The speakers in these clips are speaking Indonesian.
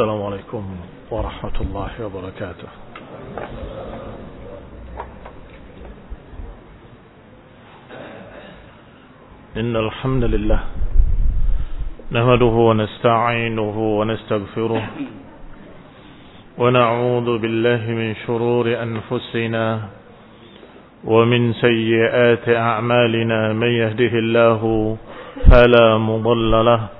السلام عليكم ورحمة الله وبركاته. إن الحمد لله نهده ونستعينه ونستغفره ونعوذ بالله من شرور أنفسنا ومن سيئات أعمالنا من يهده الله فلا مضل له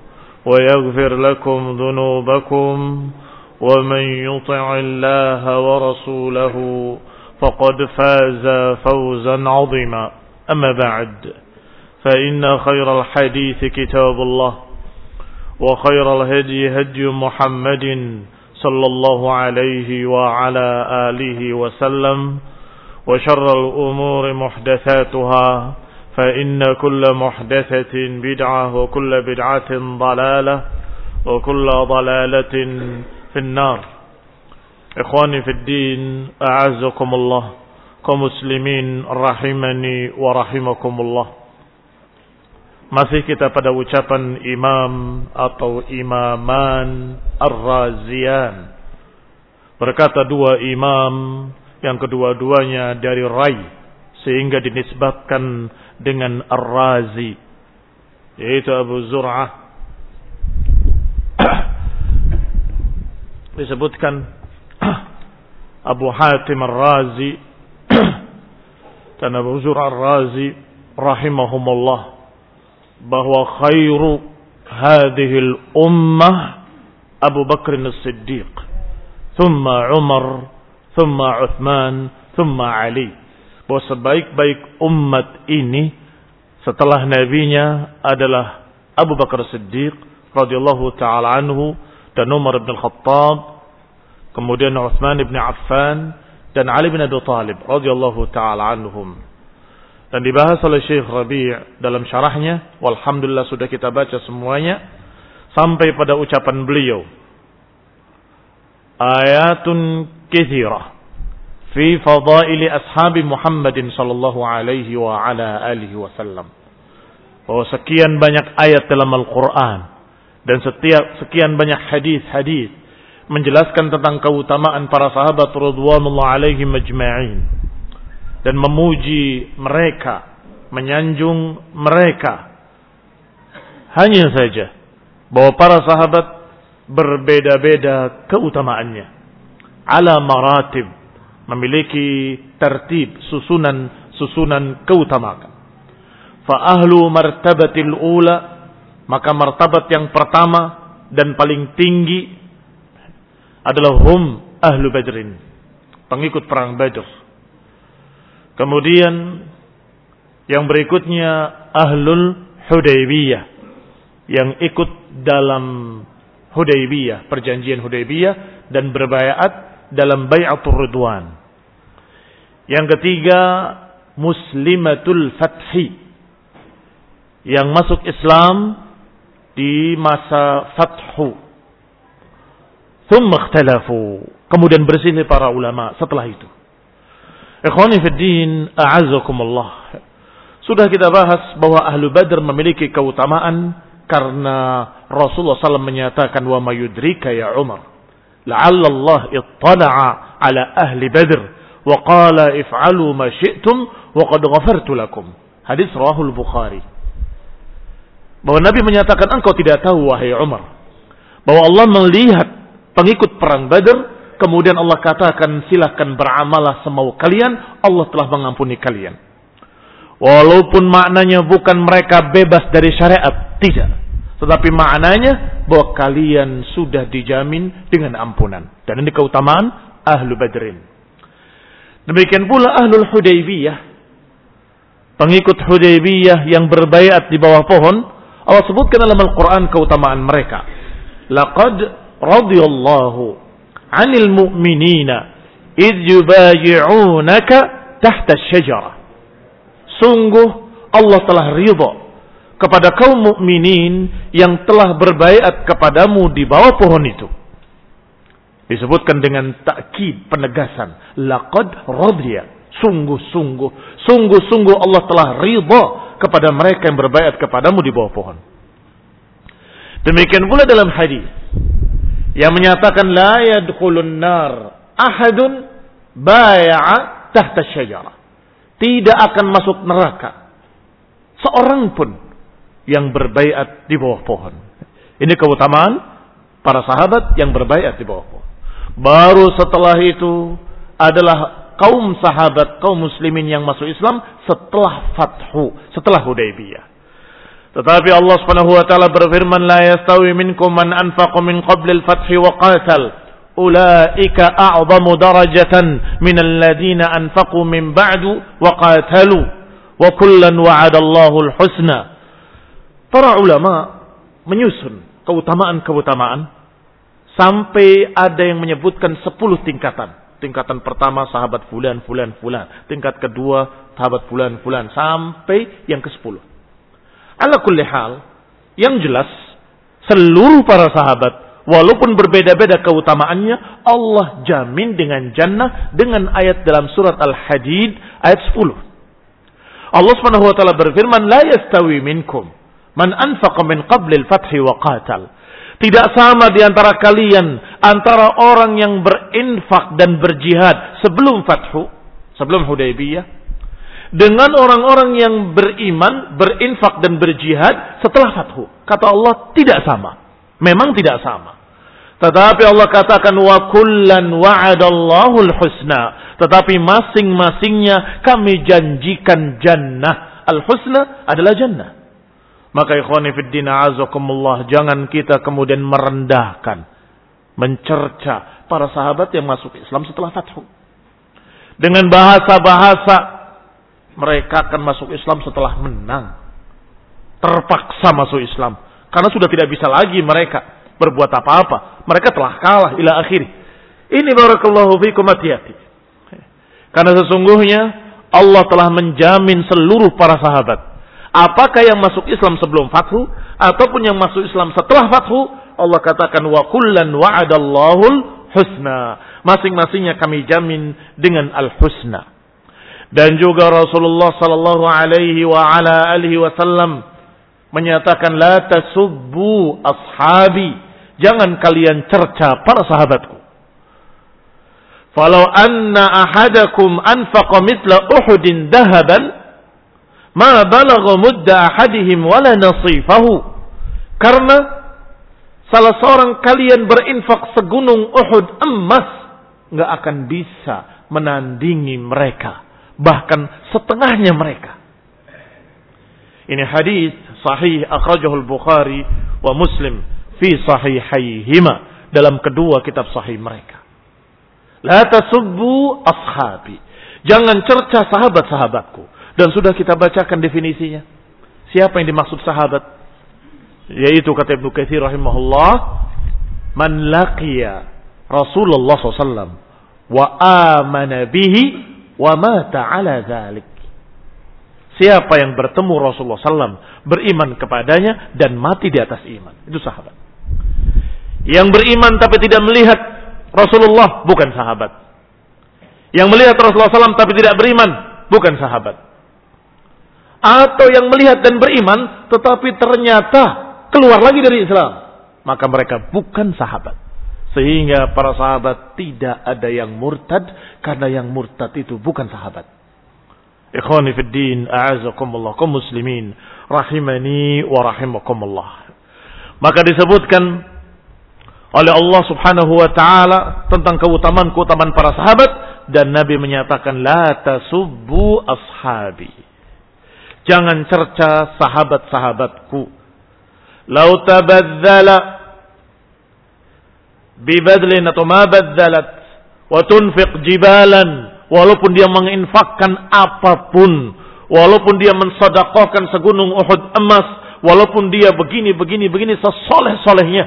ويغفر لكم ذنوبكم ومن يطع الله ورسوله فقد فاز فوزا عظيما. أما بعد فإن خير الحديث كتاب الله وخير الهدي هدي محمد صلى الله عليه وعلى آله وسلم وشر الأمور محدثاتها فإن كل محدثة بدعة وكل بدعة ضلالة وكل ضلالة في النار إخواني في الدين أعزكم الله كمسلمين رحمني ورحمكم الله Masih kita pada ucapan imam atau imaman Ar-Razian. Berkata dua imam yang kedua-duanya dari Rai. Sehingga dinisbatkan dengan Ar-Razi. Yaitu Abu Zur'ah. Disebutkan Abu Hatim Ar-Razi. Dan Abu Zur'ah Ar-Razi. Rahimahumullah bahwa khairu hadhil ummah Abu Bakr as-Siddiq thumma Umar thumma Uthman thumma Ali bahwa sebaik-baik umat ini setelah nabinya adalah Abu Bakar Siddiq radhiyallahu taala anhu dan Umar bin Khattab kemudian Uthman bin Affan dan Ali bin Abi Thalib radhiyallahu taala anhum. Dan dibahas oleh Syekh Rabi' dalam syarahnya walhamdulillah sudah kita baca semuanya sampai pada ucapan beliau. Ayatun kathira fi fadaili ashabi Muhammadin sallallahu alaihi wa ala alihi wasallam bahwa sekian banyak ayat dalam Al-Qur'an dan setiap sekian banyak hadis-hadis menjelaskan tentang keutamaan para sahabat radhiyallahu alaihim majma'in dan memuji mereka, menyanjung mereka. Hanya saja bahwa para sahabat berbeda-beda keutamaannya. Ala maratib memiliki tertib susunan-susunan keutamaan. Fa ahlu martabatil ula maka martabat yang pertama dan paling tinggi adalah hum ahlu badrin pengikut perang badr Kemudian yang berikutnya ahlul Hudaybiyah yang ikut dalam Hudaybiyah, perjanjian Hudaybiyah dan berbayat dalam Bai'atul Ridwan. Yang ketiga Muslimatul Fathi yang masuk Islam di masa Fathu. Thumma ikhtalafu. Kemudian bersilih para ulama setelah itu. Ikhwani fiddin, a'azakumullah. Sudah kita bahas bahwa ahlu badr memiliki keutamaan karena Rasulullah SAW menyatakan wa mayudrika ya Umar. La'alla Allah ittala'a ala ahli badr wa qala if'alu ma syi'tum wa qad. Hadis rawahul Bukhari. Bahwa Nabi menyatakan engkau tidak tahu wahai Umar. Bahwa Allah melihat pengikut perang Badr Kemudian Allah katakan silahkan beramalah semau kalian. Allah telah mengampuni kalian. Walaupun maknanya bukan mereka bebas dari syariat. Tidak. Tetapi maknanya bahwa kalian sudah dijamin dengan ampunan. Dan ini keutamaan ahlu badrin. Demikian pula ahlul hudaybiyah. Pengikut hudaybiyah yang berbaiat di bawah pohon. Allah sebutkan dalam Al-Quran keutamaan mereka. Laqad radiyallahu anil mu'minina id yubayi'unaka tahta syajarah. Sungguh Allah telah ridha kepada kaum mukminin yang telah berbaiat kepadamu di bawah pohon itu. Disebutkan dengan takkid penegasan. Laqad radiya. Sungguh-sungguh. Sungguh-sungguh Allah telah ridha kepada mereka yang berbaiat kepadamu di bawah pohon. Demikian pula dalam hadis yang menyatakan la yadkhulun nar ahadun bay'a tahta syajarah. Tidak akan masuk neraka seorang pun yang berbaiat di bawah pohon. Ini keutamaan para sahabat yang berbaiat di bawah pohon. Baru setelah itu adalah kaum sahabat, kaum muslimin yang masuk Islam setelah fathu, setelah Hudaybiyah. Tetapi Allah Subhanahu wa taala berfirman la yastawi minkum man anfaqa min qabl al-fath wa qatal ulaika a'zamu darajatan min alladhina anfaqu min ba'du wa qatalu wa kullan al-husna. Para ulama menyusun keutamaan-keutamaan sampai ada yang menyebutkan 10 tingkatan. Tingkatan pertama sahabat fulan fulan fulan, tingkat kedua sahabat fulan fulan sampai yang ke-10. Ala kulli hal, yang jelas seluruh para sahabat walaupun berbeda-beda keutamaannya, Allah jamin dengan jannah dengan ayat dalam surat Al-Hadid ayat 10. Allah Subhanahu wa taala berfirman, "La yastawi minkum man anfaqa min qabli al-fathi wa qatal." Tidak sama di antara kalian antara orang yang berinfak dan berjihad sebelum fathu, sebelum Hudaybiyah dengan orang-orang yang beriman, berinfak dan berjihad setelah fathu. Kata Allah tidak sama. Memang tidak sama. Tetapi Allah katakan wa kullan wa'adallahu husna. Tetapi masing-masingnya kami janjikan jannah. Al-husna adalah jannah. Maka ikhwani fiddin azakumullah. Jangan kita kemudian merendahkan. Mencerca para sahabat yang masuk Islam setelah fathu. Dengan bahasa-bahasa mereka akan masuk Islam setelah menang. Terpaksa masuk Islam. Karena sudah tidak bisa lagi mereka berbuat apa-apa. Mereka telah kalah ila akhir. Ini barakallahu fikum hati-hati. Karena sesungguhnya Allah telah menjamin seluruh para sahabat. Apakah yang masuk Islam sebelum fathu ataupun yang masuk Islam setelah fathu, Allah katakan wa kullan wa'adallahul husna. Masing-masingnya kami jamin dengan al-husna. Dan juga Rasulullah sallallahu alaihi wa ala alihi wasallam menyatakan la tasubbu ashabi. Jangan kalian cerca para sahabatku. Falau anna ahadakum anfaqa mithla Uhudin dahaban ma balagha mudda ahadihim wala nasifahu. Karena salah seorang kalian berinfak segunung Uhud emas nggak akan bisa menandingi mereka bahkan setengahnya mereka. Ini hadis sahih akhrajahu al-Bukhari wa Muslim fi sahihaihima dalam kedua kitab sahih mereka. La tasubbu ashabi. Jangan cerca sahabat-sahabatku. Dan sudah kita bacakan definisinya. Siapa yang dimaksud sahabat? Yaitu kata Ibnu Katsir rahimahullah, man laqiya Rasulullah SAW wa amana bihi wa mata ala dhalik. Siapa yang bertemu Rasulullah SAW beriman kepadanya dan mati di atas iman. Itu sahabat. Yang beriman tapi tidak melihat Rasulullah bukan sahabat. Yang melihat Rasulullah SAW tapi tidak beriman, bukan sahabat. Atau yang melihat dan beriman, tetapi ternyata keluar lagi dari Islam. Maka mereka bukan sahabat. Sehingga para sahabat tidak ada yang murtad, karena yang murtad itu bukan sahabat. Ikhwani a'azakumullah, kaum muslimin, rahimani wa rahimakumullah. Maka disebutkan oleh Allah Subhanahu wa taala tentang keutamaan-keutamaan para sahabat dan Nabi menyatakan la tasubbu ashabi. Jangan cerca sahabat-sahabatku. Lau tabadzala bibadlin atau ma badzalat wa tunfiq jibalan walaupun dia menginfakkan apa pun walaupun dia mensedekahkan segunung Uhud emas walaupun dia begini begini begini sesoleh-solehnya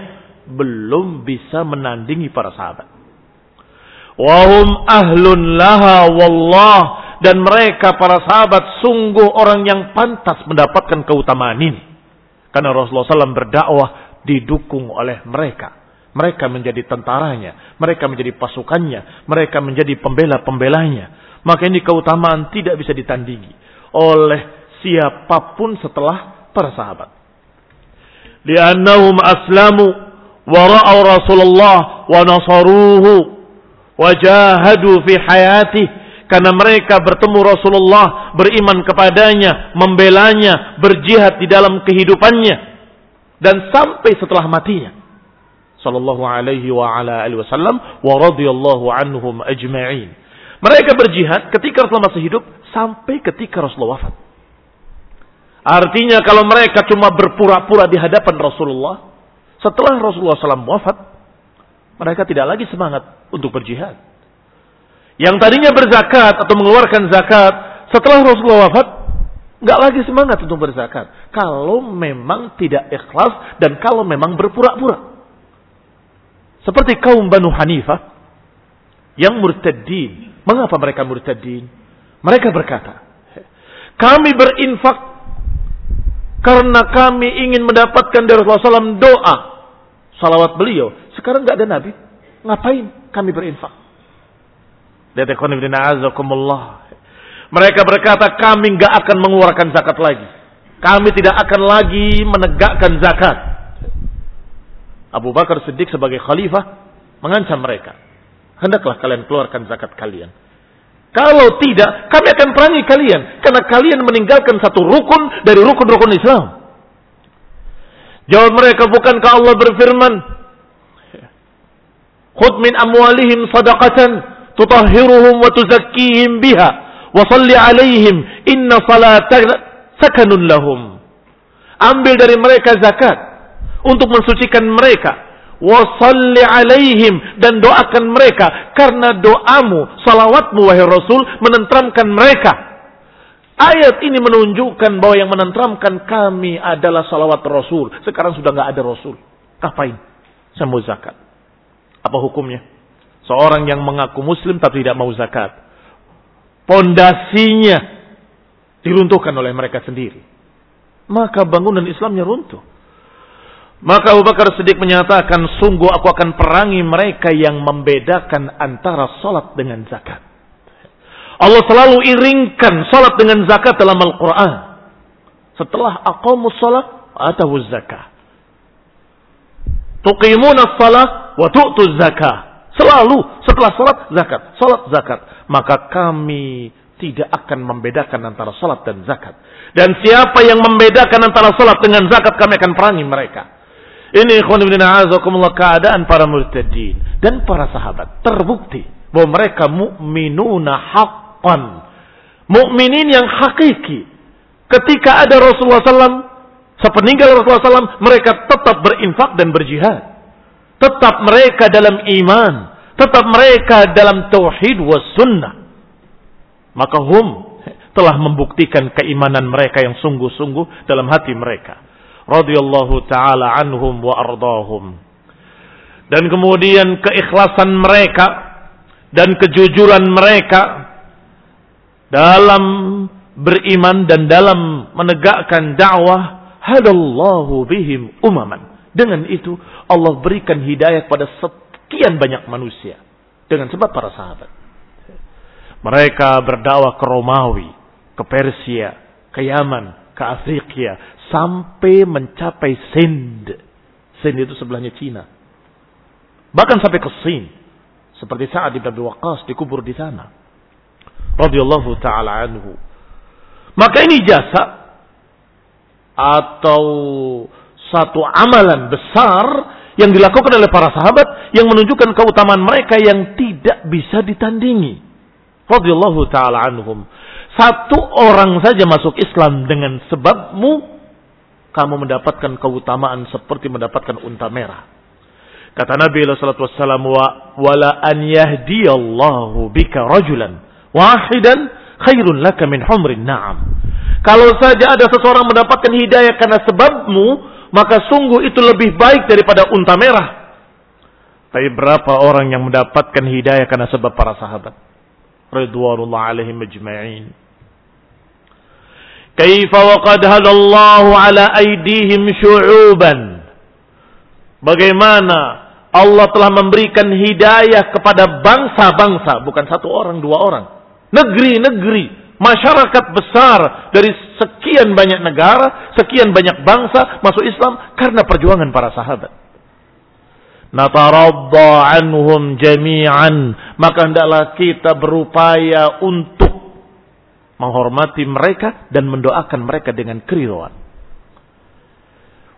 belum bisa menandingi para sahabat. Wahum ahlun laha wallah dan mereka para sahabat sungguh orang yang pantas mendapatkan keutamaan ini. Karena Rasulullah SAW berdakwah didukung oleh mereka. Mereka menjadi tentaranya, mereka menjadi pasukannya, mereka menjadi pembela-pembelanya. Maka ini keutamaan tidak bisa ditandingi oleh siapa pun setelah para sahabat. Liannahum aslamu wa ra'au Rasulullah wa nasaruhu wa jahadu fi hayatihi karena mereka bertemu Rasulullah, beriman kepadanya, membelanya, berjihad di dalam kehidupannya dan sampai setelah matinya. Sallallahu alaihi wa ala alihi wasallam wa radhiyallahu anhum ajma'in. Mereka berjihad ketika Rasulullah masih hidup sampai ketika Rasulullah wafat. Artinya kalau mereka cuma berpura-pura di hadapan Rasulullah, setelah Rasulullah SAW wafat, mereka tidak lagi semangat untuk berjihad. Yang tadinya berzakat atau mengeluarkan zakat, setelah Rasulullah wafat, nggak lagi semangat untuk berzakat. Kalau memang tidak ikhlas dan kalau memang berpura-pura. Seperti kaum Banu Hanifah yang murtadin. Mengapa mereka murtadin? Mereka berkata, kami berinfak karena kami ingin mendapatkan dari Rasulullah SAW doa salawat beliau. Sekarang nggak ada Nabi. Ngapain kami berinfak? Mereka berkata kami nggak akan mengeluarkan zakat lagi. Kami tidak akan lagi menegakkan zakat. Abu Bakar Siddiq sebagai khalifah mengancam mereka. Hendaklah kalian keluarkan zakat kalian. Kalau tidak, kami akan perangi kalian. Karena kalian meninggalkan satu rukun dari rukun-rukun Islam. Jawab mereka, bukankah Allah berfirman, Khud min amwalihim sadaqatan tutahhiruhum wa tuzakkihim biha wa salli alaihim inna salataka sakanun. Ambil dari mereka zakat untuk mensucikan mereka. Wa salli alaihim dan doakan mereka karena doamu, salawatmu wahai Rasul menentramkan mereka Ayat ini menunjukkan bahwa yang menentramkan kami adalah salawat Rasul. Sekarang sudah nggak ada Rasul. Ngapain? Saya mau zakat. Apa hukumnya? Seorang yang mengaku Muslim tapi tidak mau zakat. Pondasinya diruntuhkan oleh mereka sendiri. Maka bangunan Islamnya runtuh. Maka Abu Bakar Siddiq menyatakan, sungguh aku akan perangi mereka yang membedakan antara salat dengan zakat. Allah selalu iringkan salat dengan zakat dalam Al-Quran. Setelah aqamus salat, atahu zakah. Tuqimuna salat wa tu'tu zakah. Selalu setelah salat zakat, salat zakat. Maka kami tidak akan membedakan antara salat dan zakat. Dan siapa yang membedakan antara salat dengan zakat kami akan perangi mereka. Ini ikhwan ibn keadaan para murtadin dan para sahabat terbukti bahwa mereka mukminuna haq haqqan. Mukminin yang hakiki. Ketika ada Rasulullah SAW, sepeninggal Rasulullah SAW, mereka tetap berinfak dan berjihad. Tetap mereka dalam iman. Tetap mereka dalam tauhid was sunnah. Maka hum telah membuktikan keimanan mereka yang sungguh-sungguh dalam hati mereka. Radiyallahu ta'ala anhum wa ardahum. Dan kemudian keikhlasan mereka dan kejujuran mereka dalam beriman dan dalam menegakkan dakwah hadallahu bihim umaman dengan itu Allah berikan hidayah pada sekian banyak manusia dengan sebab para sahabat Mereka berdakwah ke Romawi, ke Persia, ke Yaman, ke Afrika, sampai mencapai Sind. Sind itu sebelahnya Cina. Bahkan sampai ke Sin. Seperti saat di Abi Waqqas dikubur di sana. Radiyallahu taala anhu. Maka ini jasa atau satu amalan besar yang dilakukan oleh para sahabat yang menunjukkan keutamaan mereka yang tidak bisa ditandingi. Radiyallahu taala anhum. Satu orang saja masuk Islam dengan sebabmu kamu mendapatkan keutamaan seperti mendapatkan unta merah. Kata Nabi sallallahu wasallam wa wala an yahdiyallahu bika rajulan wahidan khairun laka min humrin na'am. Kalau saja ada seseorang mendapatkan hidayah karena sebabmu, maka sungguh itu lebih baik daripada unta merah. Tapi berapa orang yang mendapatkan hidayah karena sebab para sahabat? Ridwanullah alaihim ajma'in. Kaifa wa qad hadallahu ala aidihim syu'uban. Bagaimana Allah telah memberikan hidayah kepada bangsa-bangsa, bukan satu orang, dua orang. Negeri-negeri, masyarakat besar dari sekian banyak negara, sekian banyak bangsa masuk Islam karena perjuangan para sahabat. Nataradda anhum jami'an. Maka hendaklah kita berupaya untuk menghormati mereka dan mendoakan mereka dengan keriruan.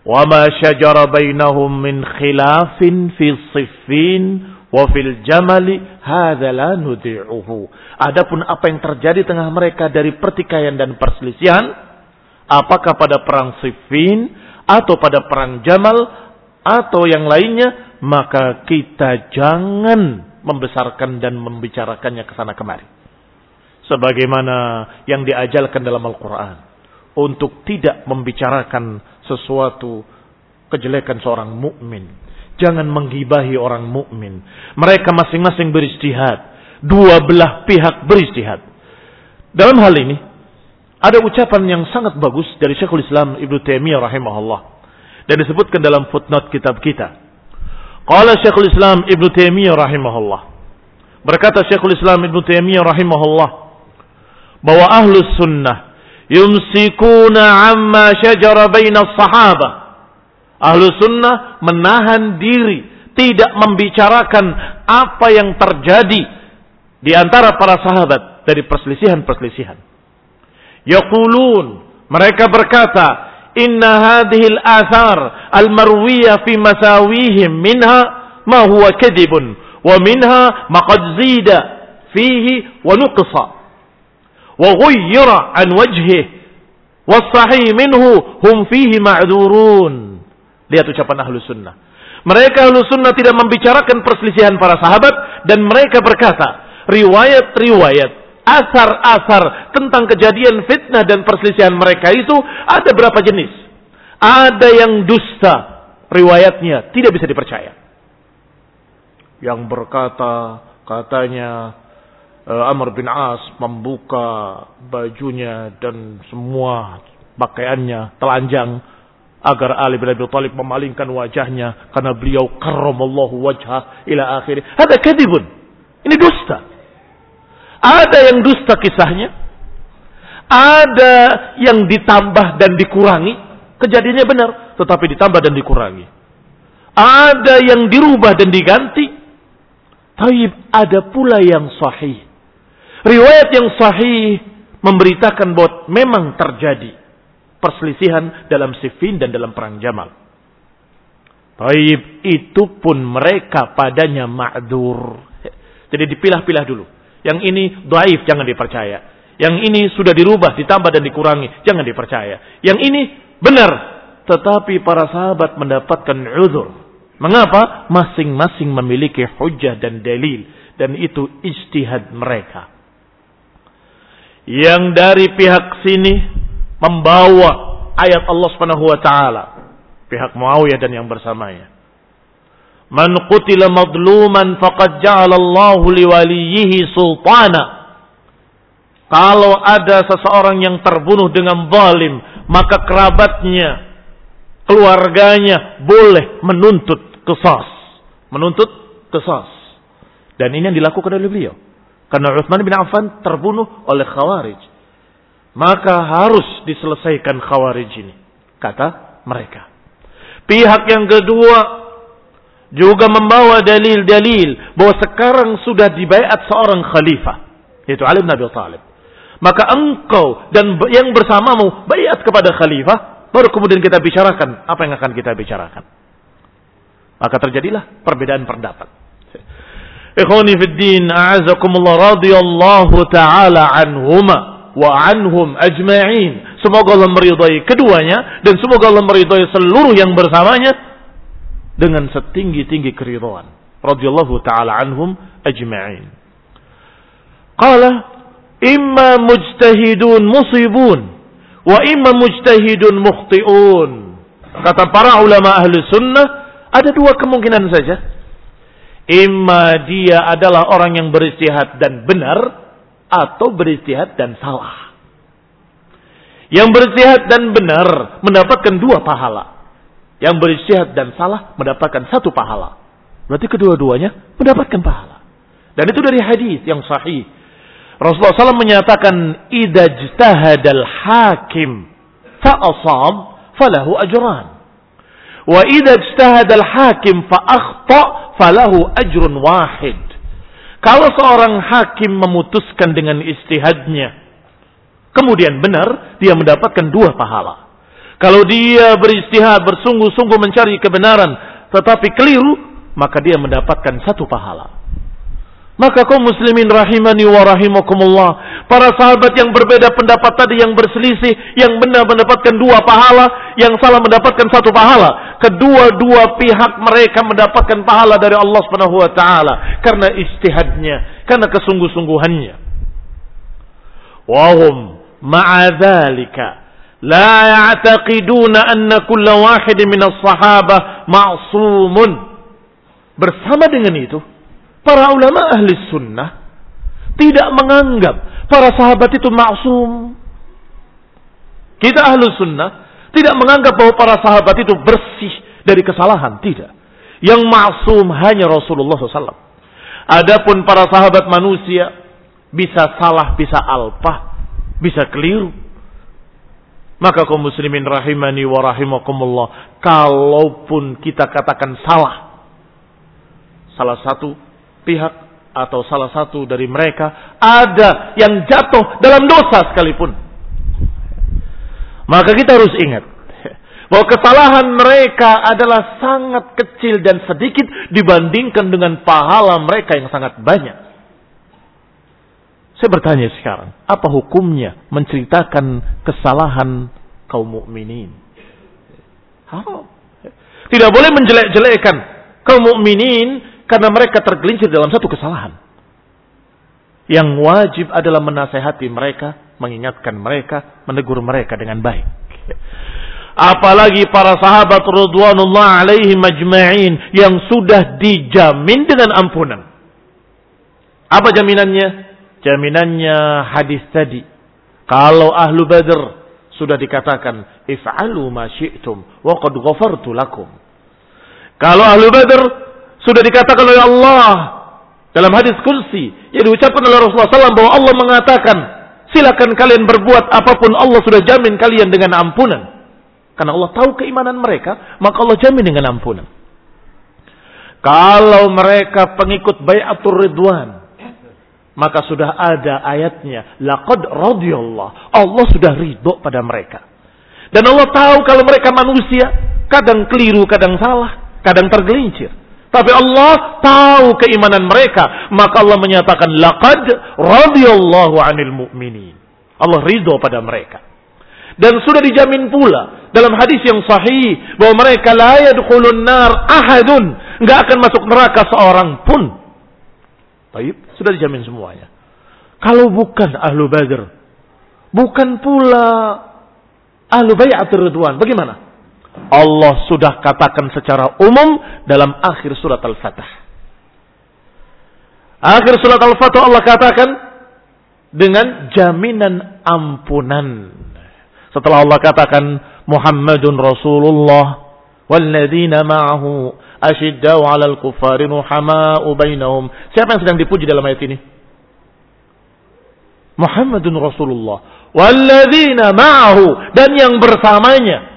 Wa ma syajara bainahum min khilafin fi siffin Wa fil jamali hadzala nudhi'uhu. Adapun apa yang terjadi tengah mereka dari pertikaian dan perselisihan, apakah pada perang Siffin atau pada perang Jamal atau yang lainnya, maka kita jangan membesarkan dan membicarakannya ke sana kemari. Sebagaimana yang diajarkan dalam Al-Qur'an untuk tidak membicarakan sesuatu kejelekan seorang mukmin Jangan menggibahi orang mukmin. Mereka masing-masing beristihad. Dua belah pihak beristihad. Dalam hal ini ada ucapan yang sangat bagus dari Syekhul Islam Ibnu Taimiyah rahimahullah dan disebutkan dalam footnote kitab kita. Qala Syekhul Islam Ibnu Taimiyah rahimahullah. Berkata Syekhul Islam Ibnu Taimiyah rahimahullah bahwa ahlus sunnah yumsikuna amma syajara baina sahabah. Ahlu sunnah menahan diri, tidak membicarakan apa yang terjadi di antara para sahabat dari perselisihan-perselisihan. Yaqulun, mereka berkata, inna hadhihi al-athar al-marwiyah fi masawihim minha ma huwa kadibun wa minha ma qad zida fihi wa nuqsa وغير عن وجهه والصحيح منه هم فيه معذورون lihat ucapan ahlu sunnah. Mereka ahlu sunnah tidak membicarakan perselisihan para sahabat dan mereka berkata riwayat-riwayat asar-asar tentang kejadian fitnah dan perselisihan mereka itu ada berapa jenis? Ada yang dusta riwayatnya tidak bisa dipercaya. Yang berkata katanya uh, Amr bin As membuka bajunya dan semua pakaiannya telanjang agar Ali bin Abi Thalib memalingkan wajahnya karena beliau karramallahu wajhah ila akhir. Ada kadibun. Ini dusta. Ada yang dusta kisahnya. Ada yang ditambah dan dikurangi. Kejadiannya benar, tetapi ditambah dan dikurangi. Ada yang dirubah dan diganti. Tapi ada pula yang sahih. Riwayat yang sahih memberitakan bahwa memang terjadi perselisihan dalam Siffin dan dalam perang Jamal. Taib itu pun mereka padanya ma'dur. Jadi dipilah-pilah dulu. Yang ini daif jangan dipercaya. Yang ini sudah dirubah, ditambah dan dikurangi, jangan dipercaya. Yang ini benar, tetapi para sahabat mendapatkan uzur. Mengapa? Masing-masing memiliki hujah dan dalil dan itu ijtihad mereka yang dari pihak sini membawa ayat Allah Subhanahu wa taala. Pihak Muawiyah dan yang bersamanya. Man qutila madluman faqad ja'ala liwaliyihi sultana. Kalau ada seseorang yang terbunuh dengan zalim maka kerabatnya keluarganya boleh menuntut kesas menuntut kesas dan ini yang dilakukan oleh beliau. Karena Uthman bin Affan terbunuh oleh Khawarij. Maka harus diselesaikan Khawarij ini. Kata mereka. Pihak yang kedua juga membawa dalil-dalil bahwa sekarang sudah dibaiat seorang khalifah. Yaitu Ali bin Abi Thalib. Maka engkau dan yang bersamamu bayat kepada khalifah. Baru kemudian kita bicarakan apa yang akan kita bicarakan. Maka terjadilah perbedaan pendapat. Ikhwani fid din, a'azakumullah radhiyallahu taala anhuma wa anhum ajma'in. Semoga Allah meridai keduanya dan semoga Allah meridai seluruh yang bersamanya dengan setinggi-tinggi keridhaan. Radhiyallahu taala anhum ajma'in. Qala imma mujtahidun musibun wa imma mujtahidun mukhti'un. Kata para ulama ahli sunnah ada dua kemungkinan saja Imma dia adalah orang yang beristihad dan benar atau beristihad dan salah. Yang beristihad dan benar mendapatkan dua pahala. Yang beristihad dan salah mendapatkan satu pahala. Berarti kedua-duanya mendapatkan pahala. Dan itu dari hadis yang sahih. Rasulullah SAW menyatakan, "Idza ijtahadal hakim fa asab falahu ajran." Wa idza ijtahadal hakim fa akhta falahu ajrun wahid. Kalau seorang hakim memutuskan dengan istihadnya, kemudian benar, dia mendapatkan dua pahala. Kalau dia beristihad, bersungguh-sungguh mencari kebenaran, tetapi keliru, maka dia mendapatkan satu pahala. Maka kaum muslimin rahimani wa rahimakumullah. Para sahabat yang berbeda pendapat tadi yang berselisih. Yang benar mendapatkan dua pahala. Yang salah mendapatkan satu pahala. Kedua-dua pihak mereka mendapatkan pahala dari Allah subhanahu wa ta'ala. Karena istihadnya. Karena kesungguh-sungguhannya. Wahum ma'adhalika. La ya'taqiduna anna kulla wahidin minas sahabah ma'sumun. Bersama dengan itu Para ulama ahli sunnah tidak menganggap para sahabat itu maksum. Kita ahli sunnah tidak menganggap bahwa para sahabat itu bersih dari kesalahan. Tidak. Yang maksum hanya Rasulullah SAW. Adapun para sahabat manusia bisa salah, bisa alpah, bisa keliru. Maka kaum muslimin rahimani wa rahimakumullah. Kalaupun kita katakan salah. Salah satu pihak atau salah satu dari mereka ada yang jatuh dalam dosa sekalipun. Maka kita harus ingat bahwa kesalahan mereka adalah sangat kecil dan sedikit dibandingkan dengan pahala mereka yang sangat banyak. Saya bertanya sekarang, apa hukumnya menceritakan kesalahan kaum mukminin? Haram. Tidak boleh menjelek-jelekkan kaum mukminin karena mereka tergelincir dalam satu kesalahan. Yang wajib adalah menasehati mereka, mengingatkan mereka, menegur mereka dengan baik. Apalagi para sahabat radhiyallahu alaihi majma'in yang sudah dijamin dengan ampunan. Apa jaminannya? Jaminannya hadis tadi. Kalau ahlu badr sudah dikatakan if'alu ma syi'tum wa qad ghafartu lakum. Kalau ahlu badr sudah dikatakan oleh Allah dalam hadis kursi yang diucapkan oleh Rasulullah SAW bahwa Allah mengatakan silakan kalian berbuat apa pun Allah sudah jamin kalian dengan ampunan. Karena Allah tahu keimanan mereka, maka Allah jamin dengan ampunan. Kalau mereka pengikut bayatul ridwan, maka sudah ada ayatnya. Laqad radiyallah. Allah sudah ridho pada mereka. Dan Allah tahu kalau mereka manusia, kadang keliru, kadang salah, kadang tergelincir. Tapi Allah tahu keimanan mereka. Maka Allah menyatakan, Laqad radiyallahu anil mu'minin. Allah ridho pada mereka. Dan sudah dijamin pula dalam hadis yang sahih bahwa mereka la yadkhulun nar ahadun, enggak akan masuk neraka seorang pun. Baik, sudah dijamin semuanya. Kalau bukan ahlu badr, bukan pula ahlu bayatul ridwan, bagaimana? Allah sudah katakan secara umum dalam akhir surat Al-Fatah. Akhir surat Al-Fatah Allah katakan dengan jaminan ampunan. Setelah Allah katakan Muhammadun Rasulullah walladzina ma'ahu asyiddau 'alal kuffari ruhama'u bainahum. Siapa yang sedang dipuji dalam ayat ini? Muhammadun Rasulullah. Walladzina ma'ahu. Dan yang bersamanya.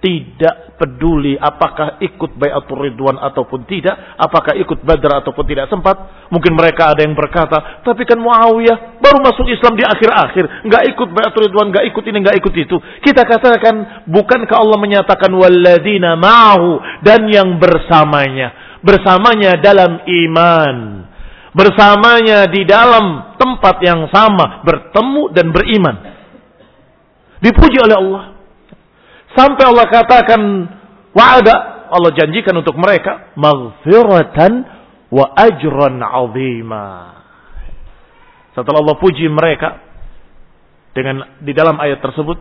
Tidak peduli apakah ikut bayatul ridwan ataupun tidak. Apakah ikut badar ataupun tidak sempat. Mungkin mereka ada yang berkata. Tapi kan Muawiyah baru masuk Islam di akhir-akhir. Nggak ikut bayatul ridwan, nggak ikut ini, nggak ikut itu. Kita katakan, bukankah Allah menyatakan walladzina ma'ahu. Dan yang bersamanya. Bersamanya dalam iman bersamanya di dalam tempat yang sama, bertemu dan beriman. Dipuji oleh Allah. Sampai Allah katakan wa'ada, Allah janjikan untuk mereka maghfiratan wa ajran azima. Setelah Allah puji mereka dengan di dalam ayat tersebut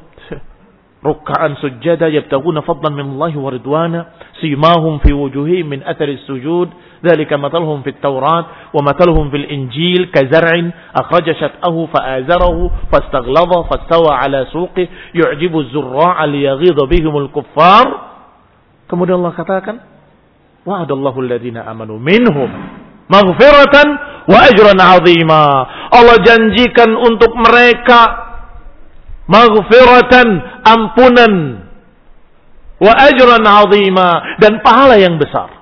ruk'an sujada yabtaguna fadlan min Allah wa ridwana simahum fi wujuhihim min athari sujud dzalika mathaluhum fit taurat wa mathaluhum fil injil kazar'in akhraja shat'ahu fa'azarahu fastaghlaba fastawa ala suqi yu'jibu az-zurra'a liyaghidha bihim al-kuffar kemudian Allah katakan wa'adallahu alladhina amanu minhum maghfiratan wa ajran 'azima. Allah janjikan untuk mereka maghfiratan ampunan wa ajran azima dan pahala yang besar.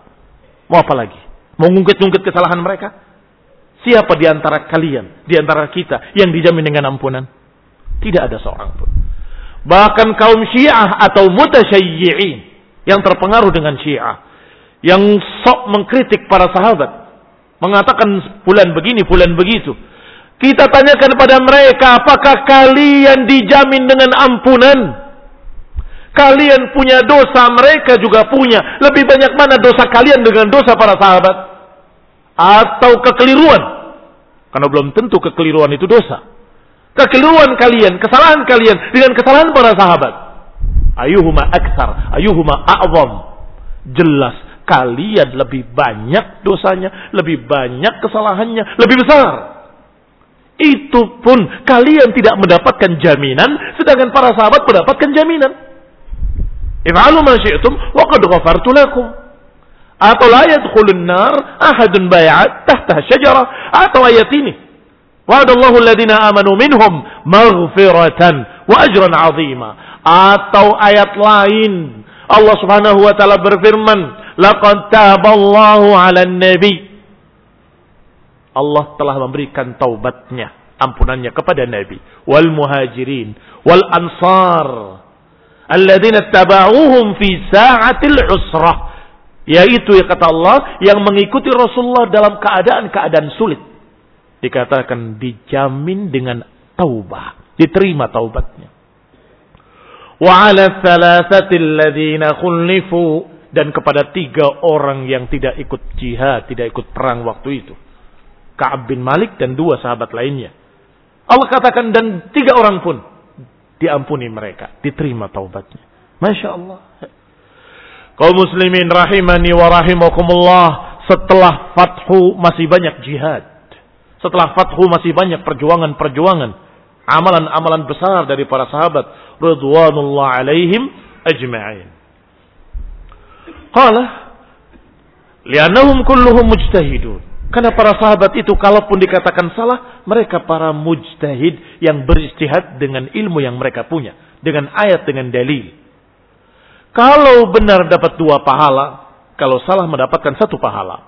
Mau apa lagi? Mau ngungkit-ngungkit kesalahan mereka? Siapa di antara kalian, di antara kita yang dijamin dengan ampunan? Tidak ada seorang pun. Bahkan kaum Syiah atau mutasyayyi'in yang terpengaruh dengan Syiah yang sok mengkritik para sahabat, mengatakan bulan begini, bulan begitu, kita tanyakan pada mereka, apakah kalian dijamin dengan ampunan? Kalian punya dosa, mereka juga punya. Lebih banyak mana dosa kalian dengan dosa para sahabat? Atau kekeliruan? Karena belum tentu kekeliruan itu dosa. Kekeliruan kalian, kesalahan kalian dengan kesalahan para sahabat. Ayuhuma aksar, ayuhuma a'zam. Jelas kalian lebih banyak dosanya, lebih banyak kesalahannya, lebih besar itu pun kalian tidak mendapatkan jaminan sedangkan para sahabat mendapatkan jaminan. If'alu ma syi'tum wa qad ghafartu lakum. Atau la yadkhulun nar ahadun bay'at tahta syajarah atau ayat ini. Wa'adallahu alladhina amanu minhum maghfiratan wa ajran 'azima. Atau ayat lain Allah Subhanahu wa taala berfirman, "Laqad taballahu 'alan nabi Allah telah memberikan taubatnya, ampunannya kepada Nabi. Wal muhajirin wal ansar alladzina tabauhum fi sa'atil usrah. Yaitu ya kata Allah yang mengikuti Rasulullah dalam keadaan-keadaan sulit. Dikatakan dijamin dengan taubah diterima taubatnya. Wa 'ala thalathatil ladzina khulifu dan kepada tiga orang yang tidak ikut jihad, tidak ikut perang waktu itu. Ka'ab bin Malik dan dua sahabat lainnya. Allah katakan dan tiga orang pun diampuni mereka, diterima taubatnya. Masya Allah. Kau muslimin rahimani wa rahimakumullah. Setelah fathu masih banyak jihad. Setelah fathu masih banyak perjuangan-perjuangan. Amalan-amalan besar dari para sahabat. Ridwanullah alaihim ajma'in. Qala. Lianahum kulluhum mujtahidun. Karena para sahabat itu kalaupun dikatakan salah, mereka para mujtahid yang beristihad dengan ilmu yang mereka punya. Dengan ayat, dengan dalil. Kalau benar dapat dua pahala, kalau salah mendapatkan satu pahala.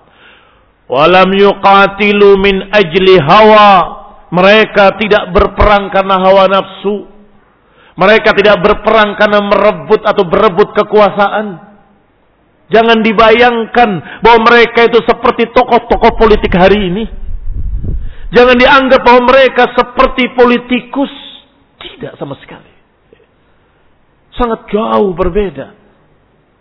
Walam yuqatilu min ajli hawa. Mereka tidak berperang karena hawa nafsu. Mereka tidak berperang karena merebut atau berebut kekuasaan Jangan dibayangkan bahwa mereka itu seperti tokoh-tokoh politik hari ini. Jangan dianggap bahwa mereka seperti politikus. Tidak sama sekali. Sangat jauh berbeda.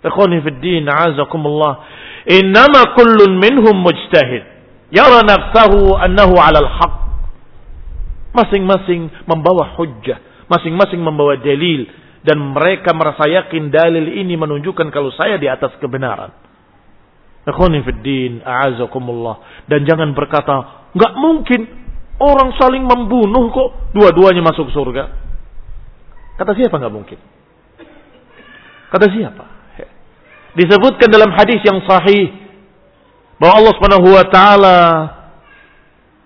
Ikhwani fiddin, azakumullah. Innama kullun minhum mujtahid. Yara nafsahu annahu alal haq. Masing-masing membawa hujjah. Masing-masing membawa dalil dan mereka merasa yakin dalil ini menunjukkan kalau saya di atas kebenaran. Dan jangan berkata, nggak mungkin orang saling membunuh kok dua-duanya masuk surga. Kata siapa nggak mungkin? Kata siapa? Disebutkan dalam hadis yang sahih bahwa Allah Subhanahu wa taala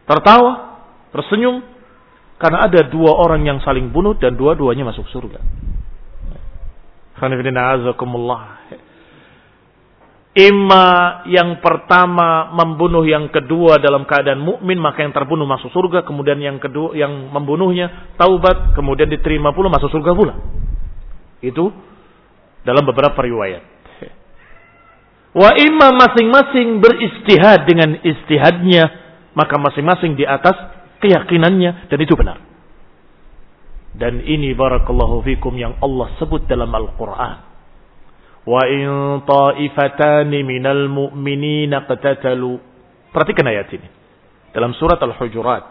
tertawa, tersenyum Karena ada dua orang yang saling bunuh dan dua-duanya masuk surga. Ima yang pertama membunuh yang kedua dalam keadaan mukmin maka yang terbunuh masuk surga kemudian yang kedua yang membunuhnya taubat kemudian diterima pula masuk surga pula. Itu dalam beberapa riwayat. Wa imma masing-masing beristihad dengan istihadnya maka masing-masing di atas keyakinannya dan itu benar. Dan ini barakallahu fikum yang Allah sebut dalam Al-Quran. In ta'ifatani minal mu'minina qatatalu. Perhatikan ayat ini. Dalam surat Al-Hujurat.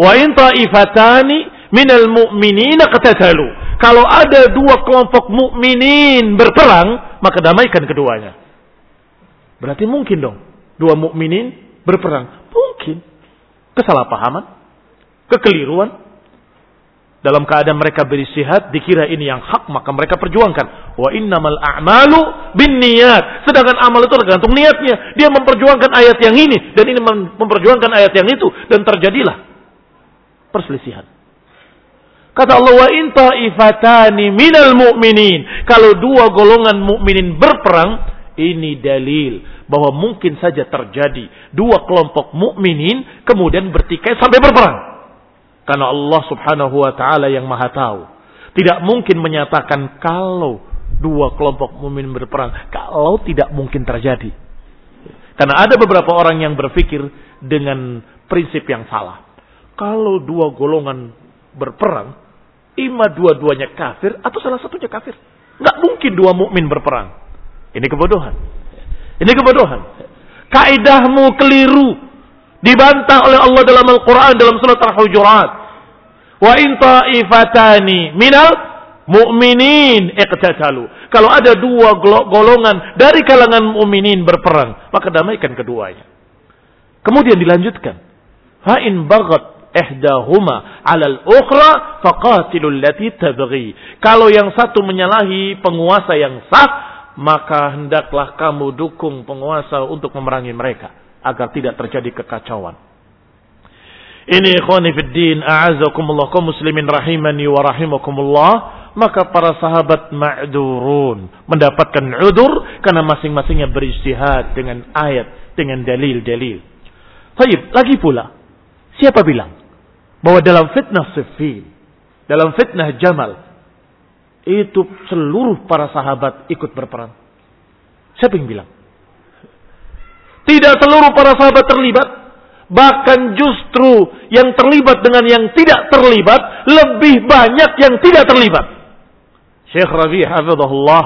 In ta'ifatani minal mu'minina qatatalu. Kalau ada dua kelompok mukminin berperang, maka damaikan keduanya. Berarti mungkin dong. Dua mukminin berperang. Mungkin kesalahpahaman, kekeliruan. Dalam keadaan mereka beristihad, dikira ini yang hak, maka mereka perjuangkan. Wa innamal a'malu bin niat. Sedangkan amal itu tergantung niatnya. Dia memperjuangkan ayat yang ini, dan ini memperjuangkan ayat yang itu. Dan terjadilah perselisihan. Kata Allah wa inta ifatani minal mu'minin. Kalau dua golongan mukminin berperang, ini dalil bahwa mungkin saja terjadi dua kelompok mukminin kemudian bertikai sampai berperang. Karena Allah Subhanahu wa taala yang Maha tahu. Tidak mungkin menyatakan kalau dua kelompok mukmin berperang, kalau tidak mungkin terjadi. Karena ada beberapa orang yang berpikir dengan prinsip yang salah. Kalau dua golongan berperang, ima dua-duanya kafir atau salah satunya kafir. Nggak mungkin dua mukmin berperang. Ini kebodohan. Ini kebodohan. Kaidahmu keliru. Dibantah oleh Allah dalam Al-Quran dalam surat Al-Hujurat. Wa in ta'ifatani minal mu'minin iqtatalu. Kalau ada dua golongan dari kalangan mu'minin berperang, maka damaikan keduanya. Kemudian dilanjutkan. Fa in bagat ihdahuma 'ala al-ukhra faqatilul lati tabghi. Kalau yang satu menyalahi penguasa yang sah, maka hendaklah kamu dukung penguasa untuk memerangi mereka agar tidak terjadi kekacauan. Ini ikhwani fid din a'azakumullah kaum muslimin rahimani wa rahimakumullah maka para sahabat ma'durun mendapatkan udur karena masing-masingnya beristihad dengan ayat dengan dalil-dalil. Baik, lagi pula siapa bilang bahwa dalam fitnah Siffin, dalam fitnah Jamal itu seluruh para sahabat ikut berperang. Siapa yang bilang? Tidak seluruh para sahabat terlibat. Bahkan justru yang terlibat dengan yang tidak terlibat lebih banyak yang tidak terlibat. Syekh Rabi hafizahullah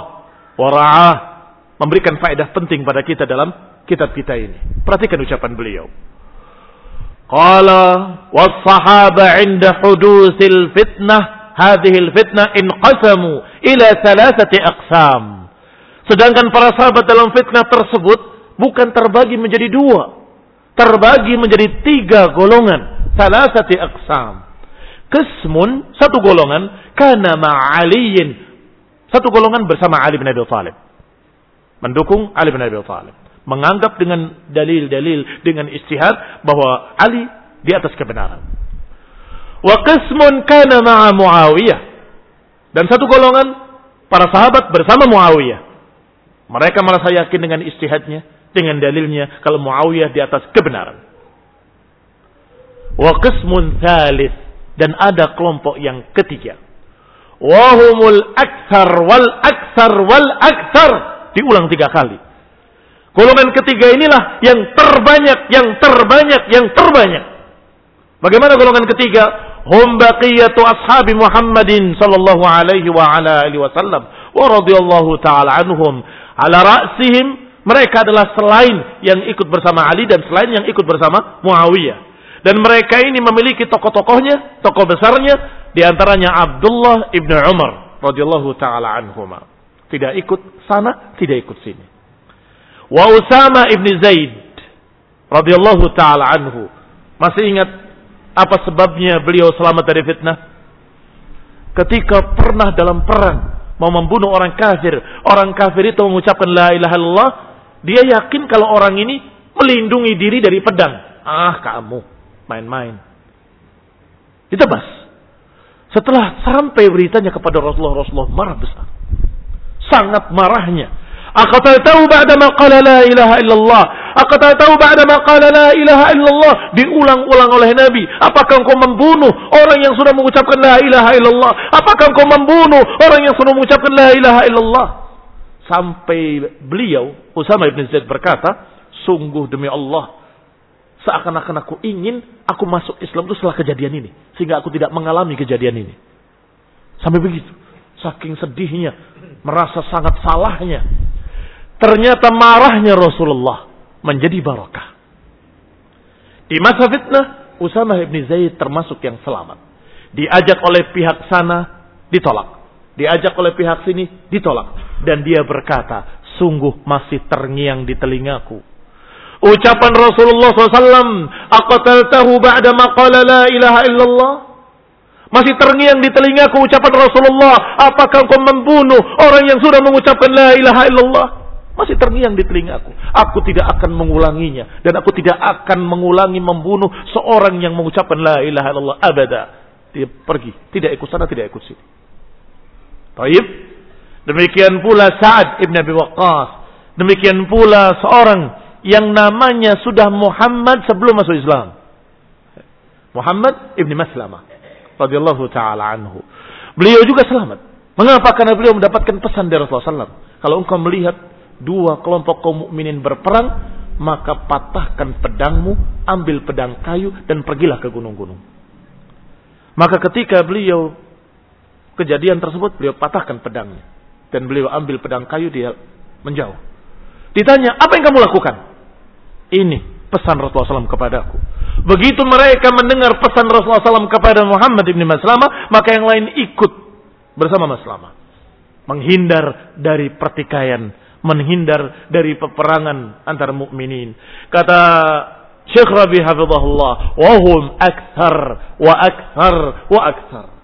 wa ra'ah memberikan faedah penting pada kita dalam kitab kita ini. Perhatikan ucapan beliau. Qala was sahaba 'inda hudusil fitnah hadhil fitnah inqasamu ila thalathati aqsam. Sedangkan para sahabat dalam fitnah tersebut bukan terbagi menjadi dua. Terbagi menjadi tiga golongan. Thalathati aqsam. Kesmun, satu golongan. Kana ma'aliyin. Satu golongan bersama Ali bin Abi Thalib. Mendukung Ali bin Abi Thalib. Menganggap dengan dalil-dalil, dengan istihad bahwa Ali di atas kebenaran. Wa qismun kana ma'a Muawiyah. Dan satu golongan para sahabat bersama Muawiyah. Mereka merasa yakin dengan istihadnya, dengan dalilnya kalau Muawiyah di atas kebenaran. Wa qismun thalith dan ada kelompok yang ketiga. Wahumul akthar wal akthar wal akthar. Diulang tiga kali. Golongan ketiga inilah yang terbanyak, yang terbanyak, yang terbanyak. Bagaimana golongan ketiga? hum baqiyatu ashabi Muhammadin sallallahu alaihi wa ala alihi wasallam wa radhiyallahu taala anhum ala ra'sihim mereka adalah selain yang ikut bersama Ali dan selain yang ikut bersama Muawiyah. Dan mereka ini memiliki tokoh-tokohnya tokoh besarnya di antaranya Abdullah ibnu Umar radhiyallahu taala anhuma. Tidak ikut sana tidak ikut sini. Wa Usama ibni Zaid radhiyallahu taala anhu. Masih ingat apa sebabnya beliau selamat dari fitnah? Ketika pernah dalam perang mau membunuh orang kafir, orang kafir itu mengucapkan la ilaha illallah, dia yakin kalau orang ini melindungi diri dari pedang. Ah, kamu main-main. Ditebas. Setelah sampai beritanya kepada Rasulullah, Rasulullah marah besar. Sangat marahnya. tahu ba'da ma qala la ilaha illallah. tahu ba'da ma qala la ilaha illallah. Diulang-ulang oleh Nabi. Apakah engkau membunuh orang yang sudah mengucapkan la ilaha illallah? Apakah engkau membunuh orang yang sudah mengucapkan la ilaha illallah? Sampai beliau, Usama ibn Zaid berkata, sungguh demi Allah, seakan-akan aku ingin aku masuk Islam itu setelah kejadian ini. Sehingga aku tidak mengalami kejadian ini. Sampai begitu. Saking sedihnya, merasa sangat salahnya. Ternyata marahnya Rasulullah menjadi barakah. Di masa fitnah, Usama ibn Zaid termasuk yang selamat. Diajak oleh pihak sana, ditolak. Diajak oleh pihak sini, ditolak. Dan dia berkata, sungguh masih terngiang di telingaku. Ucapan Rasulullah SAW, Aqataltahu ba'da maqala la ilaha illallah. Masih terngiang di telingaku ucapan Rasulullah, apakah kau membunuh orang yang sudah mengucapkan la ilaha illallah? Masih terngiang di telingaku. Aku tidak akan mengulanginya. Dan aku tidak akan mengulangi membunuh seorang yang mengucapkan la ilaha illallah. Abada. Dia pergi. Tidak ikut sana, tidak ikut sini. Taib. Demikian pula Sa'ad ibn Abi Waqqas. Demikian pula seorang yang namanya sudah Muhammad sebelum masuk Islam. Muhammad ibn Maslamah. radhiyallahu taala anhu. Beliau juga selamat. Mengapa? Karena beliau mendapatkan pesan dari Rasulullah SAW. Kalau engkau melihat dua kelompok kaum mukminin berperang, maka patahkan pedangmu, ambil pedang kayu dan pergilah ke gunung-gunung. Maka ketika beliau kejadian tersebut beliau patahkan pedangnya dan beliau ambil pedang kayu dia menjauh. Ditanya, apa yang kamu lakukan? Ini pesan Rasulullah SAW kepadaku. Begitu mereka mendengar pesan Rasulullah SAW kepada Muhammad ibn Maslama, maka yang lain ikut bersama Maslama. Menghindar dari pertikaian, menghindar dari peperangan antara mukminin. Kata Syekh Rabi Hafizahullah, wahum akthar wa akthar wa akthar.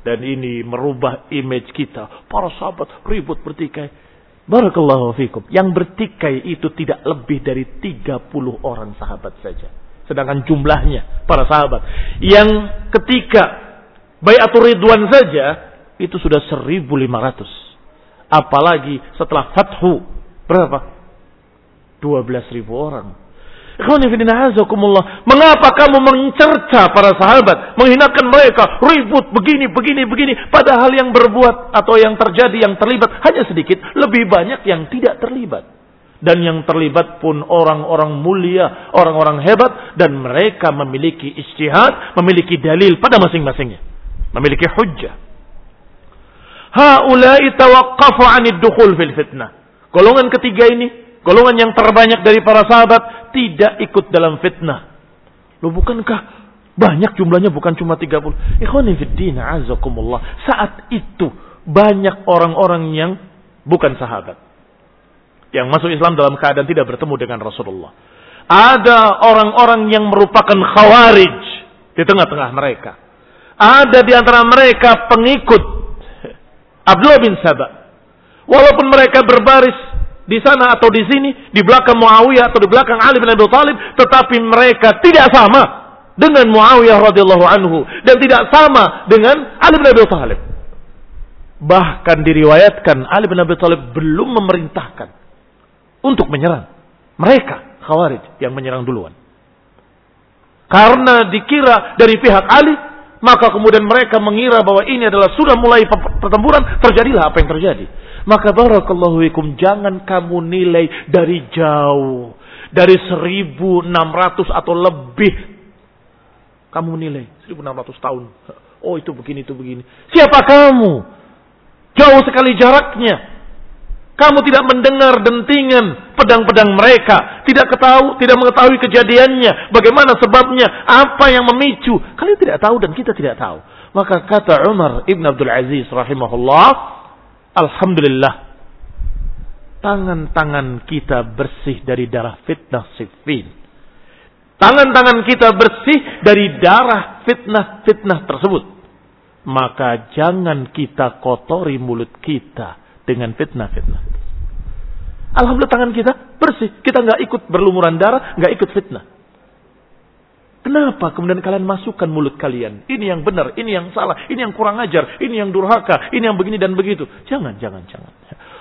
Dan ini merubah image kita. Para sahabat ribut bertikai. Barakallahu fikum. Yang bertikai itu tidak lebih dari 30 orang sahabat saja. Sedangkan jumlahnya para sahabat. Yang ketika Bayatul Ridwan saja itu sudah 1500. Apalagi setelah Fathu berapa? 12.000 orang. Mengapa kamu mencerca para sahabat, menghinakan mereka, ribut begini, begini, begini, padahal yang berbuat atau yang terjadi, yang terlibat hanya sedikit, lebih banyak yang tidak terlibat. Dan yang terlibat pun orang-orang mulia, orang-orang hebat, dan mereka memiliki istihad, memiliki dalil pada masing-masingnya. Memiliki hujjah. Haulai tawaqqafu 'anid dukhul fil fitnah. Golongan ketiga ini golongan yang terbanyak dari para sahabat tidak ikut dalam fitnah. Loh bukankah banyak jumlahnya bukan cuma 30. Ikhwani fiddin azakumullah. Saat itu banyak orang-orang yang bukan sahabat. Yang masuk Islam dalam keadaan tidak bertemu dengan Rasulullah. Ada orang-orang yang merupakan khawarij di tengah-tengah mereka. Ada di antara mereka pengikut Abdullah bin Sabah. Walaupun mereka berbaris di sana atau di sini, di belakang Muawiyah atau di belakang Ali bin Abi Thalib, tetapi mereka tidak sama dengan Muawiyah radhiyallahu anhu dan tidak sama dengan Ali bin Abi Thalib. Bahkan diriwayatkan Ali bin Abi Thalib belum memerintahkan untuk menyerang. Mereka Khawarij yang menyerang duluan. Karena dikira dari pihak Ali, maka kemudian mereka mengira bahwa ini adalah sudah mulai pertempuran, terjadilah apa yang terjadi. Maka barakallahu fikum jangan kamu nilai dari jauh. Dari 1600 atau lebih. Kamu nilai 1600 tahun. Oh itu begini, itu begini. Siapa kamu? Jauh sekali jaraknya. Kamu tidak mendengar dentingan pedang-pedang mereka. Tidak ketahui, tidak mengetahui kejadiannya. Bagaimana sebabnya. Apa yang memicu. Kalian tidak tahu dan kita tidak tahu. Maka kata Umar ibn Abdul Aziz rahimahullah. Alhamdulillah. Tangan-tangan kita bersih dari darah fitnah sifin. Tangan-tangan kita bersih dari darah fitnah-fitnah tersebut. Maka jangan kita kotori mulut kita dengan fitnah-fitnah. Alhamdulillah tangan kita bersih. Kita nggak ikut berlumuran darah, nggak ikut fitnah. Kenapa kemudian kalian masukkan mulut kalian? Ini yang benar, ini yang salah, ini yang kurang ajar, ini yang durhaka, ini yang begini dan begitu. Jangan, jangan, jangan.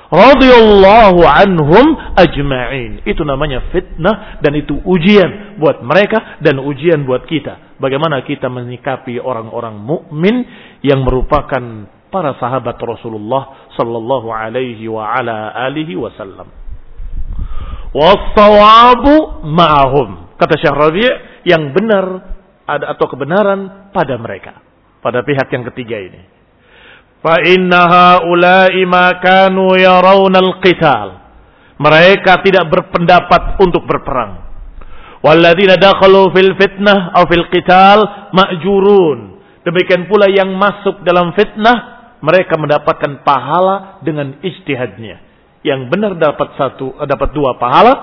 Radiyallahu anhum ajma'in. Itu namanya fitnah dan itu ujian buat mereka dan ujian buat kita. Bagaimana kita menyikapi orang-orang mukmin yang merupakan para sahabat Rasulullah sallallahu alaihi wa ala alihi wasallam. Was-sawabu ma'ahum. Kata Syekh Rabi' yang benar ada atau kebenaran pada mereka. Pada pihak yang ketiga ini. Fa inna haula'i ma kanu yarawna al-qital. Mereka tidak berpendapat untuk berperang. Walladzina dakhalu fil fitnah atau fil qital ma'jurun. Demikian pula yang masuk dalam fitnah mereka mendapatkan pahala dengan ijtihadnya. Yang benar dapat satu dapat dua pahala,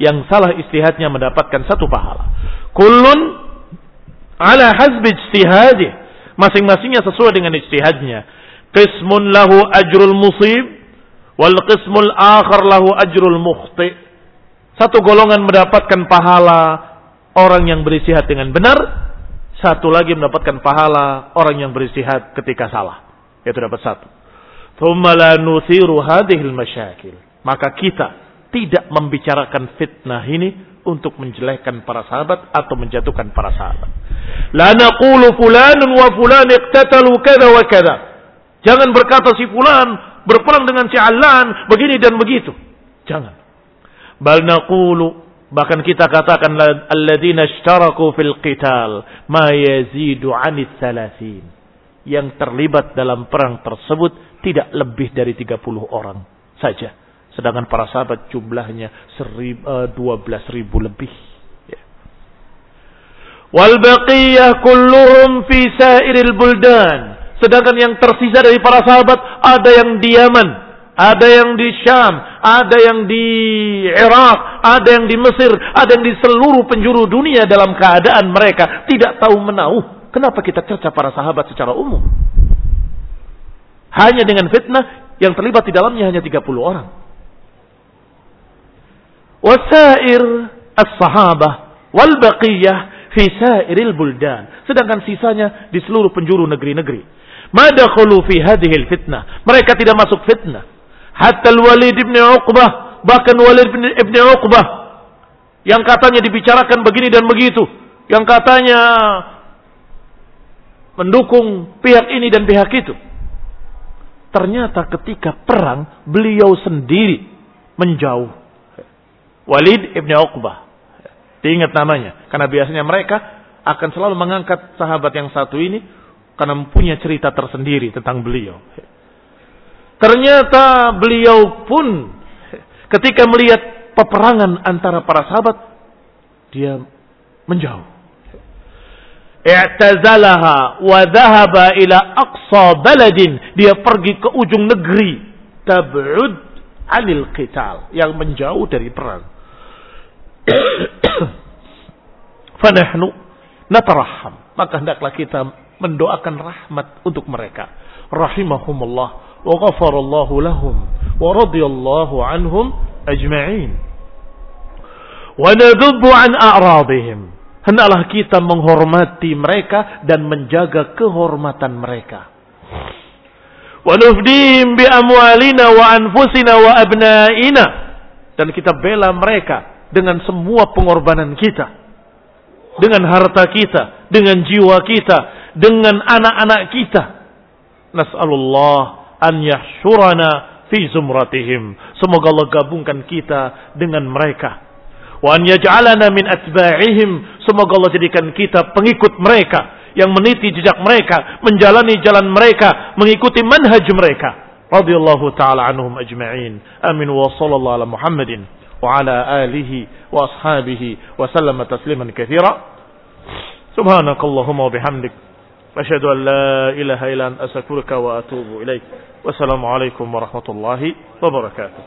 yang salah istihadnya mendapatkan satu pahala. Kullun ala hasbi ijtihadi. Masing-masingnya sesuai dengan ijtihadnya. Qismun lahu ajrul musib wal qismul akhar lahu ajrul mukhti. Satu golongan mendapatkan pahala orang yang beristihad dengan benar, satu lagi mendapatkan pahala orang yang beristihad ketika salah. Itu dapat satu. Masyakil. Maka kita tidak membicarakan fitnah ini untuk menjelekkan para sahabat atau menjatuhkan para sahabat. La naqulu fulanun wa fulan wa kada. Jangan berkata si fulan berperang dengan si alan begini dan begitu. Jangan. Bal naqulu bahkan kita katakan alladzina ishtaraku fil qital ma yazidu 'anil thalathin. Yang terlibat dalam perang tersebut tidak lebih dari 30 orang saja Sedangkan para sahabat jumlahnya eh, dua belas ribu lebih. Ya. Wal baqiyah kulluhum fi sairil buldan. Sedangkan yang tersisa dari para sahabat ada yang di Yaman, ada yang di Syam, ada yang di Irak, ada yang di Mesir, ada yang di seluruh penjuru dunia dalam keadaan mereka tidak tahu menau. Kenapa kita cerca para sahabat secara umum? Hanya dengan fitnah yang terlibat di dalamnya hanya 30 orang wasair as-sahabah wal baqiyah fi sairil buldan. Sedangkan sisanya di seluruh penjuru negeri-negeri. Madakhulu fi hadhil fitnah. Mereka tidak masuk fitnah. Hatta al-Walid ibn Uqbah, bahkan Walid ibn Uqbah yang katanya dibicarakan begini dan begitu, yang katanya mendukung pihak ini dan pihak itu. Ternyata ketika perang beliau sendiri menjauh Walid ibn Uqbah. Diingat namanya. Karena biasanya mereka akan selalu mengangkat sahabat yang satu ini karena mempunyai cerita tersendiri tentang beliau. Ternyata beliau pun ketika melihat peperangan antara para sahabat dia menjauh. I'tazalaha wa dhahaba ila aqsa baladin. Dia pergi ke ujung negeri. Tab'ud anil qital. Yang menjauh dari perang. Fanahnu nataraham. Maka hendaklah kita mendoakan rahmat untuk mereka. Rahimahumullah wa ghafarallahu lahum wa radiyallahu anhum ajma'in. Wa nadhubbu an a'radihim. Hendaklah kita menghormati mereka dan menjaga kehormatan mereka. Wa nufdihim bi amwalina wa anfusina wa abnaina. Dan kita bela mereka dengan semua pengorbanan kita, dengan harta kita, dengan jiwa kita, dengan anak-anak kita. Nas'alullah an yahsyurana fi zumratihim. Semoga Allah gabungkan kita dengan mereka. Wa an yaj'alana min atba'ihim. Semoga Allah jadikan kita pengikut mereka yang meniti jejak mereka, menjalani jalan mereka, mengikuti manhaj mereka. Radiyallahu taala anhum ajma'in. Amin wa sallallahu ala Muhammadin وعلى آله وأصحابه وسلم تسليما كثيرا سبحانك اللهم وبحمدك أشهد أن لا إله إلا أن أستغفرك وأتوب إليك والسلام عليكم ورحمة الله وبركاته